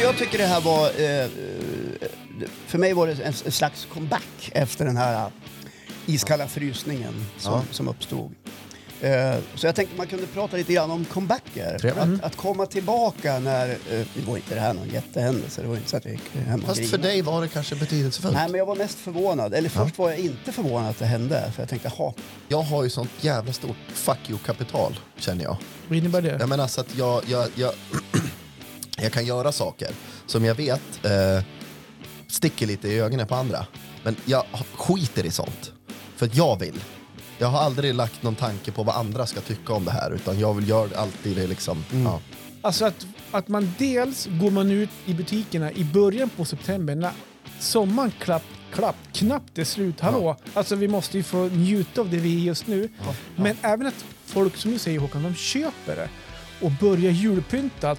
Alltså jag tycker det här var... Eh, eh, för mig var det en, en slags comeback efter den här eh, iskalla frysningen som, Ja. som uppstod. Eh, så jag tänkte man kunde prata lite grann om comebacker. Att, att komma tillbaka när... Eh, det var inte det här någon jättehändelse, det var inte så att jag gick hem och Fast för grinade. dig var det kanske betydelsefullt. Nej, men jag var mest förvånad. Eller först var jag inte förvånad att det hände. För jag tänkte, jaha, Jag har ju sånt jävla stort fuck you-kapital, känner jag. Vad innebär det? Jag menar så att jag, jag, jag, jag kan göra saker som jag vet eh, sticker lite i ögonen på andra. Men jag skiter i sånt. För att jag vill. Jag har aldrig lagt någon tanke på vad andra ska tycka om det här. Utan jag vill göra alltid det liksom. Ja. Alltså att, att man dels går man ut i butikerna i början på september när sommaren klapp, klapp, knappt är slut. Hallå! Alltså vi måste ju få njuta av det vi är just nu. Men även att folk, som du säger Håkan, de köper det och börjar julpynta.